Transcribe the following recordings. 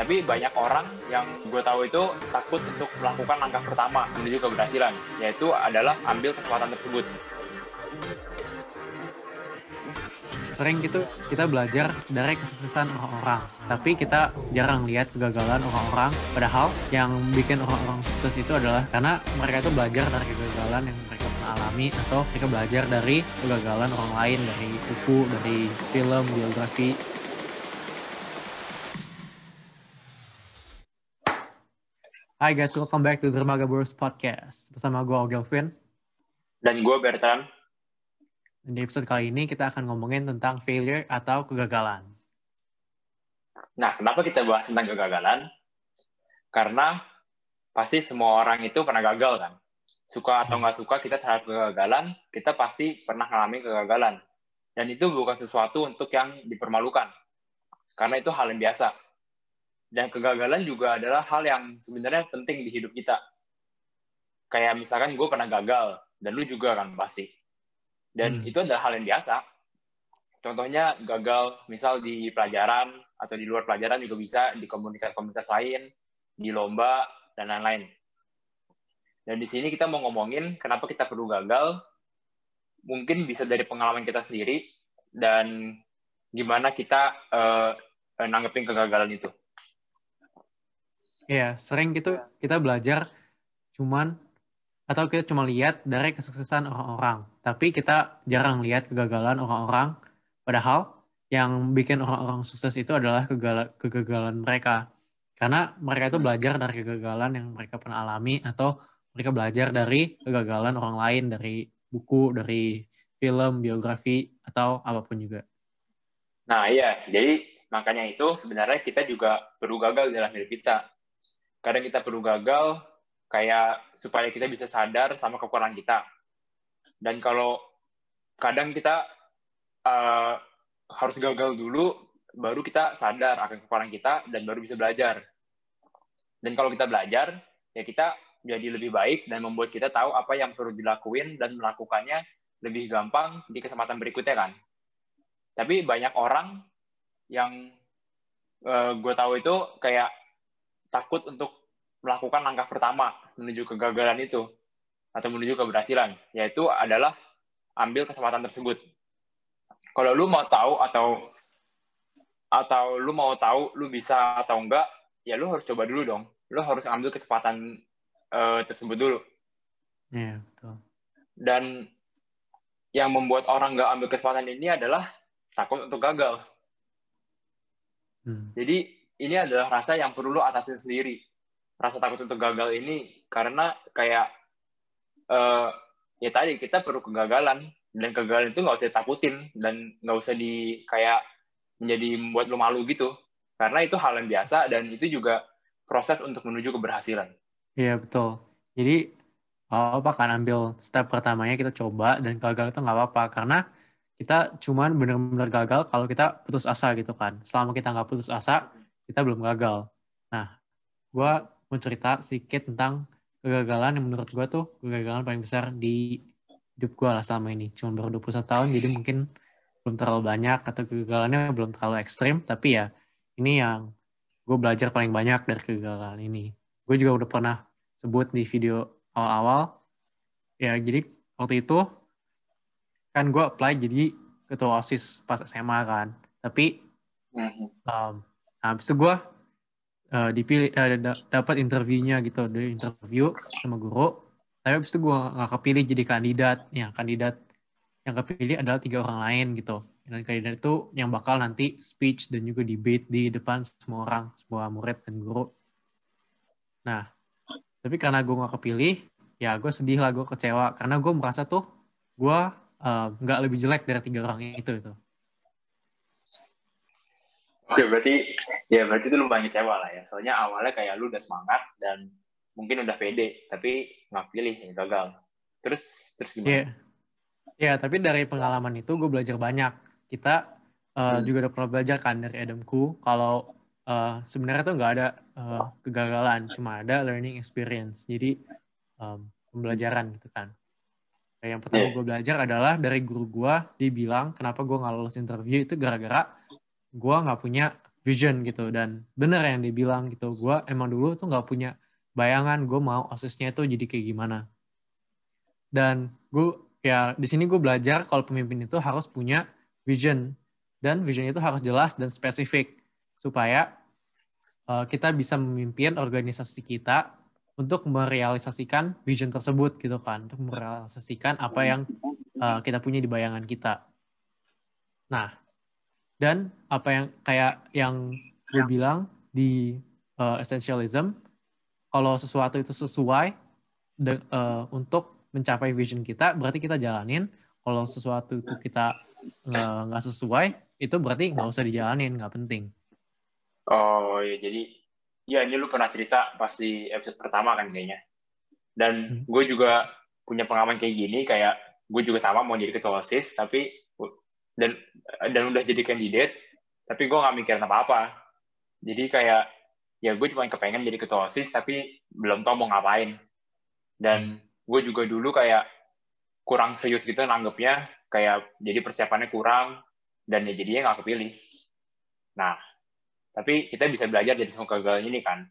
Tapi banyak orang yang gue tahu itu takut untuk melakukan langkah pertama menuju keberhasilan, yaitu adalah ambil kesempatan tersebut. Sering gitu kita belajar dari kesuksesan orang-orang, tapi kita jarang lihat kegagalan orang-orang. Padahal yang bikin orang-orang sukses itu adalah karena mereka itu belajar dari kegagalan yang mereka alami atau mereka belajar dari kegagalan orang lain, dari buku, dari film, biografi, Hai guys, welcome back to Dermaga Bros Podcast bersama gue Ogelvin. Dan gue Bertrand. Di episode kali ini kita akan ngomongin tentang failure atau kegagalan. Nah, kenapa kita bahas tentang kegagalan? Karena pasti semua orang itu pernah gagal kan. Suka atau nggak suka kita terhadap kegagalan, kita pasti pernah mengalami kegagalan. Dan itu bukan sesuatu untuk yang dipermalukan. Karena itu hal yang biasa dan kegagalan juga adalah hal yang sebenarnya penting di hidup kita. Kayak misalkan gue pernah gagal, dan lu juga kan pasti. Dan hmm. itu adalah hal yang biasa. Contohnya gagal misal di pelajaran, atau di luar pelajaran juga bisa, di komunitas-komunitas lain, di lomba, dan lain-lain. Dan di sini kita mau ngomongin kenapa kita perlu gagal, mungkin bisa dari pengalaman kita sendiri, dan gimana kita uh, nanggepin kegagalan itu. Iya, sering gitu kita belajar cuman atau kita cuma lihat dari kesuksesan orang-orang, tapi kita jarang lihat kegagalan orang-orang. Padahal yang bikin orang-orang sukses itu adalah kegagalan, kegagalan mereka. Karena mereka itu hmm. belajar dari kegagalan yang mereka pernah alami atau mereka belajar dari kegagalan orang lain, dari buku, dari film, biografi, atau apa pun juga. Nah iya, jadi makanya itu sebenarnya kita juga perlu gagal dalam hidup kita kadang kita perlu gagal kayak supaya kita bisa sadar sama kekurangan kita. Dan kalau kadang kita uh, harus gagal dulu, baru kita sadar akan kekurangan kita dan baru bisa belajar. Dan kalau kita belajar, ya kita jadi lebih baik dan membuat kita tahu apa yang perlu dilakuin dan melakukannya lebih gampang di kesempatan berikutnya kan. Tapi banyak orang yang uh, gue tahu itu kayak takut untuk melakukan langkah pertama menuju kegagalan itu atau menuju keberhasilan, yaitu adalah ambil kesempatan tersebut. Kalau lu mau tahu atau atau lu mau tahu lu bisa atau enggak, ya lu harus coba dulu dong. Lu harus ambil kesempatan uh, tersebut dulu. Iya, yeah, betul. Dan yang membuat orang nggak ambil kesempatan ini adalah takut untuk gagal. Hmm. Jadi ini adalah rasa yang perlu lu atasin sendiri. Rasa takut untuk gagal ini karena kayak uh, ya tadi kita perlu kegagalan dan kegagalan itu nggak usah takutin dan nggak usah di kayak menjadi membuat lu malu gitu karena itu hal yang biasa dan itu juga proses untuk menuju keberhasilan. Iya betul. Jadi apa kan ambil step pertamanya kita coba dan gagal itu nggak apa-apa karena kita cuman benar-benar gagal kalau kita putus asa gitu kan. Selama kita nggak putus asa, kita belum gagal. Nah, gue mau cerita sedikit tentang kegagalan yang menurut gue tuh kegagalan paling besar di hidup gue lah selama ini. Cuma baru 21 tahun, jadi mungkin belum terlalu banyak atau kegagalannya belum terlalu ekstrim. Tapi ya, ini yang gue belajar paling banyak dari kegagalan ini. Gue juga udah pernah sebut di video awal-awal. Ya, jadi waktu itu kan gue apply jadi ketua OSIS pas SMA kan. Tapi um, Nah, habis itu gue uh, dipilih uh, dapat interviewnya gitu, dari interview sama guru. Tapi habis itu gue nggak kepilih jadi kandidat. Ya, kandidat yang kepilih adalah tiga orang lain gitu. Dan kandidat itu yang bakal nanti speech dan juga debate di depan semua orang, semua murid dan guru. Nah, tapi karena gue nggak kepilih, ya gue sedih lah, gue kecewa. Karena gue merasa tuh gue uh, nggak lebih jelek dari tiga orang itu. itu. Oke, berarti ya berarti itu lumayan kecewa lah ya. Soalnya awalnya kayak lu udah semangat dan mungkin udah pede, tapi nggak pilih, ya gagal. Terus terus gimana? Iya, yeah. yeah, tapi dari pengalaman itu gue belajar banyak. Kita uh, hmm. juga udah pernah belajar kan dari Adamku kalau uh, sebenarnya tuh nggak ada uh, kegagalan, cuma ada learning experience. Jadi um, pembelajaran gitu kan. yang pertama yeah. gue belajar adalah dari guru gue, dia bilang kenapa gue nggak lulus interview itu gara-gara gue nggak punya vision gitu. Dan bener yang dibilang gitu gue emang dulu tuh nggak punya bayangan gue mau osisnya itu jadi kayak gimana. Dan gue ya di sini gue belajar kalau pemimpin itu harus punya vision. Dan vision itu harus jelas dan spesifik supaya uh, kita bisa memimpin organisasi kita untuk merealisasikan vision tersebut gitu kan. Untuk merealisasikan apa yang uh, kita punya di bayangan kita. Nah dan apa yang kayak yang gue bilang di uh, essentialism kalau sesuatu itu sesuai de, uh, untuk mencapai vision kita berarti kita jalanin. Kalau sesuatu itu kita nggak sesuai itu berarti nggak usah dijalanin nggak penting. Oh ya jadi ya ini lu pernah cerita pasti episode pertama kan kayaknya. Dan hmm. gue juga punya pengalaman kayak gini kayak gue juga sama mau jadi ketua osis tapi dan dan udah jadi kandidat tapi gue nggak mikirin apa apa jadi kayak ya gue cuma kepengen jadi ketua osis tapi belum tau mau ngapain dan hmm. gue juga dulu kayak kurang serius gitu nanggepnya kayak jadi persiapannya kurang dan ya jadinya nggak kepilih. Nah, tapi kita bisa belajar dari semua kegagalan ini kan.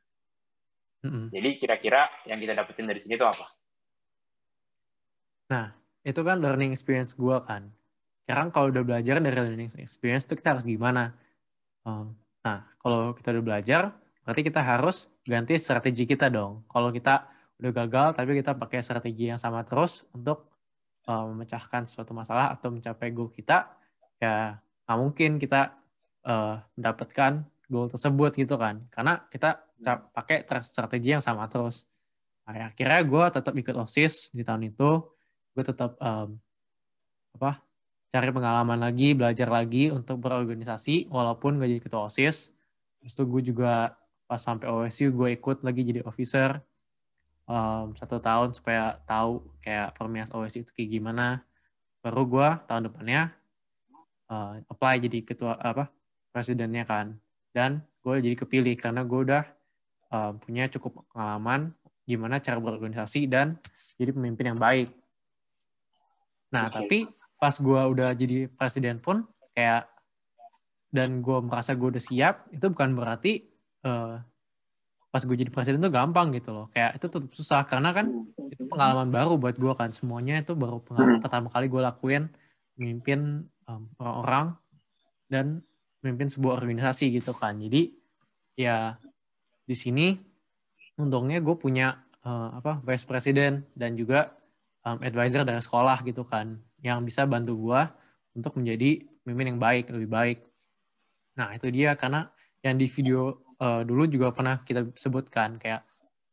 Mm-hmm. Jadi kira-kira yang kita dapetin dari sini itu apa? Nah, itu kan learning experience gue kan. Sekarang kalau udah belajar dari learning experience itu kita harus gimana? Um, nah, kalau kita udah belajar, berarti kita harus ganti strategi kita dong. Kalau kita udah gagal, tapi kita pakai strategi yang sama terus untuk um, memecahkan suatu masalah atau mencapai goal kita, ya nggak mungkin kita uh, mendapatkan goal tersebut gitu kan karena kita pakai strategi yang sama terus nah, akhirnya gue tetap ikut osis di tahun itu gue tetap um, apa cari pengalaman lagi belajar lagi untuk berorganisasi walaupun gak jadi ketua osis terus itu gue juga pas sampai OSU gue ikut lagi jadi officer um, satu tahun supaya tahu kayak permias OSU itu kayak gimana baru gue tahun depannya uh, apply jadi ketua apa presidennya kan dan gue jadi kepilih karena gue udah uh, punya cukup pengalaman gimana cara berorganisasi dan jadi pemimpin yang baik. Nah okay. tapi pas gue udah jadi presiden pun kayak dan gue merasa gue udah siap itu bukan berarti uh, pas gue jadi presiden tuh gampang gitu loh kayak itu tetap susah karena kan itu pengalaman baru buat gue kan semuanya itu baru pengalaman hmm. pertama kali gue lakuin memimpin um, orang-orang dan memimpin sebuah organisasi gitu kan. Jadi ya di sini untungnya gue punya uh, apa vice president dan juga um, advisor dari sekolah gitu kan yang bisa bantu gue untuk menjadi pemimpin yang baik lebih baik. Nah itu dia karena yang di video uh, dulu juga pernah kita sebutkan kayak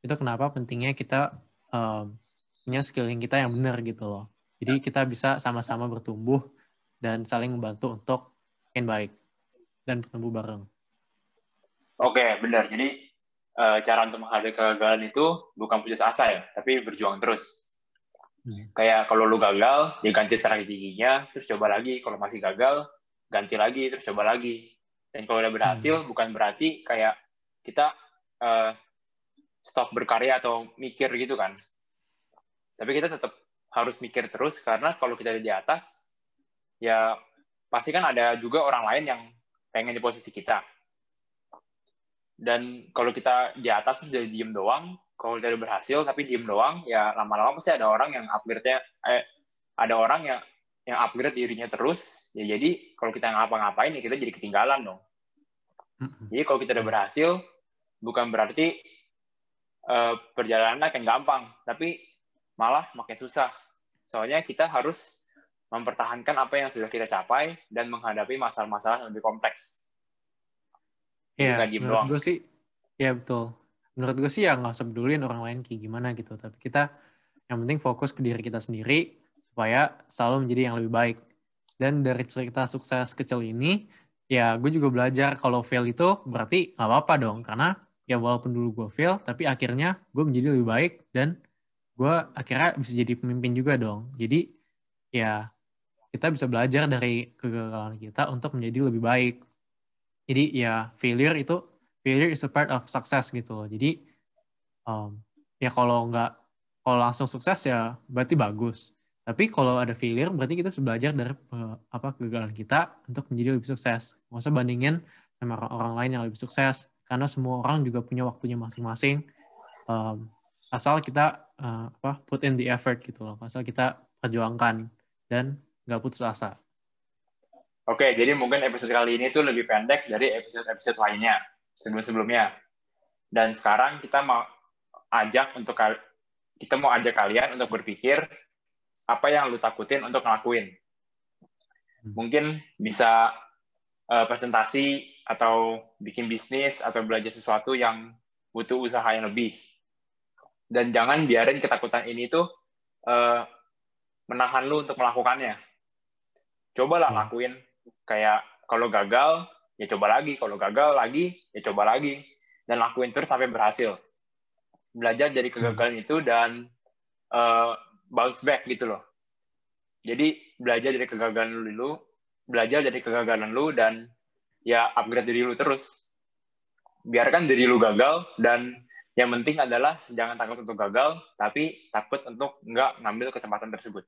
itu kenapa pentingnya kita um, punya skilling kita yang benar gitu loh. Jadi kita bisa sama-sama bertumbuh dan saling membantu untuk makin baik dan bertemu bareng. Oke, benar. Jadi uh, cara untuk menghadapi kegagalan itu bukan putus asa ya, tapi berjuang terus. Hmm. Kayak kalau lu gagal, ya ganti strateginya, terus coba lagi. Kalau masih gagal, ganti lagi, terus coba lagi. Dan kalau udah berhasil, hmm. bukan berarti kayak kita uh, stop berkarya atau mikir gitu kan. Tapi kita tetap harus mikir terus, karena kalau kita di atas, ya pasti kan ada juga orang lain yang pengen di posisi kita. Dan kalau kita di atas terus jadi diem doang, kalau kita udah berhasil tapi diem doang, ya lama-lama pasti ada orang yang upgrade-nya, eh, ada orang yang yang upgrade dirinya terus, ya jadi kalau kita ngapa-ngapain ya kita jadi ketinggalan dong. Jadi kalau kita udah berhasil, bukan berarti uh, perjalanan akan gampang, tapi malah makin susah. Soalnya kita harus mempertahankan apa yang sudah kita capai dan menghadapi masalah-masalah yang lebih kompleks. Iya, menurut gue sih, ya betul. Menurut gue sih ya nggak usah pedulin orang lain kayak gimana gitu. Tapi kita yang penting fokus ke diri kita sendiri supaya selalu menjadi yang lebih baik. Dan dari cerita sukses kecil ini, ya gue juga belajar kalau fail itu berarti nggak apa-apa dong. Karena ya walaupun dulu gue fail, tapi akhirnya gue menjadi lebih baik dan gue akhirnya bisa jadi pemimpin juga dong. Jadi ya kita bisa belajar dari kegagalan kita untuk menjadi lebih baik. Jadi ya failure itu failure is a part of success gitu loh. Jadi um, ya kalau nggak kalau langsung sukses ya berarti bagus. Tapi kalau ada failure berarti kita bisa belajar dari uh, apa kegagalan kita untuk menjadi lebih sukses. Nggak usah bandingin sama orang lain yang lebih sukses karena semua orang juga punya waktunya masing-masing um, asal kita uh, apa put in the effort gitu loh asal kita perjuangkan dan nggak putus asa oke jadi mungkin episode kali ini tuh lebih pendek dari episode-episode lainnya sebelum-sebelumnya dan sekarang kita mau ajak untuk kita mau ajak kalian untuk berpikir apa yang lu takutin untuk ngelakuin hmm. mungkin bisa uh, presentasi atau bikin bisnis atau belajar sesuatu yang butuh usaha yang lebih. Dan jangan biarin ketakutan ini tuh uh, menahan lu untuk melakukannya. Cobalah hmm. lakuin. Kayak kalau gagal, ya coba lagi. Kalau gagal lagi, ya coba lagi. Dan lakuin terus sampai berhasil. Belajar dari kegagalan hmm. itu dan uh, bounce back gitu loh. Jadi belajar dari kegagalan lu dulu, belajar dari kegagalan lu dan ya upgrade diri lu terus. Biarkan diri lu gagal dan yang penting adalah jangan takut untuk gagal, tapi takut untuk nggak ngambil kesempatan tersebut.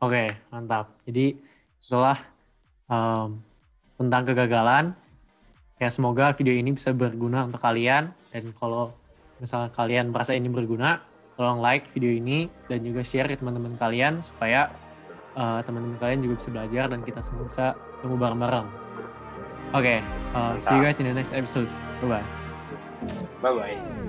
Oke, mantap. Jadi setelah um, tentang kegagalan, ya semoga video ini bisa berguna untuk kalian. Dan kalau misalnya kalian merasa ini berguna, tolong like video ini dan juga share ke teman-teman kalian supaya uh, teman-teman kalian juga bisa belajar dan kita semua bisa ketemu bareng-bareng. Oke, okay, uh, see you guys in the next episode. Bye bye. Bye bye.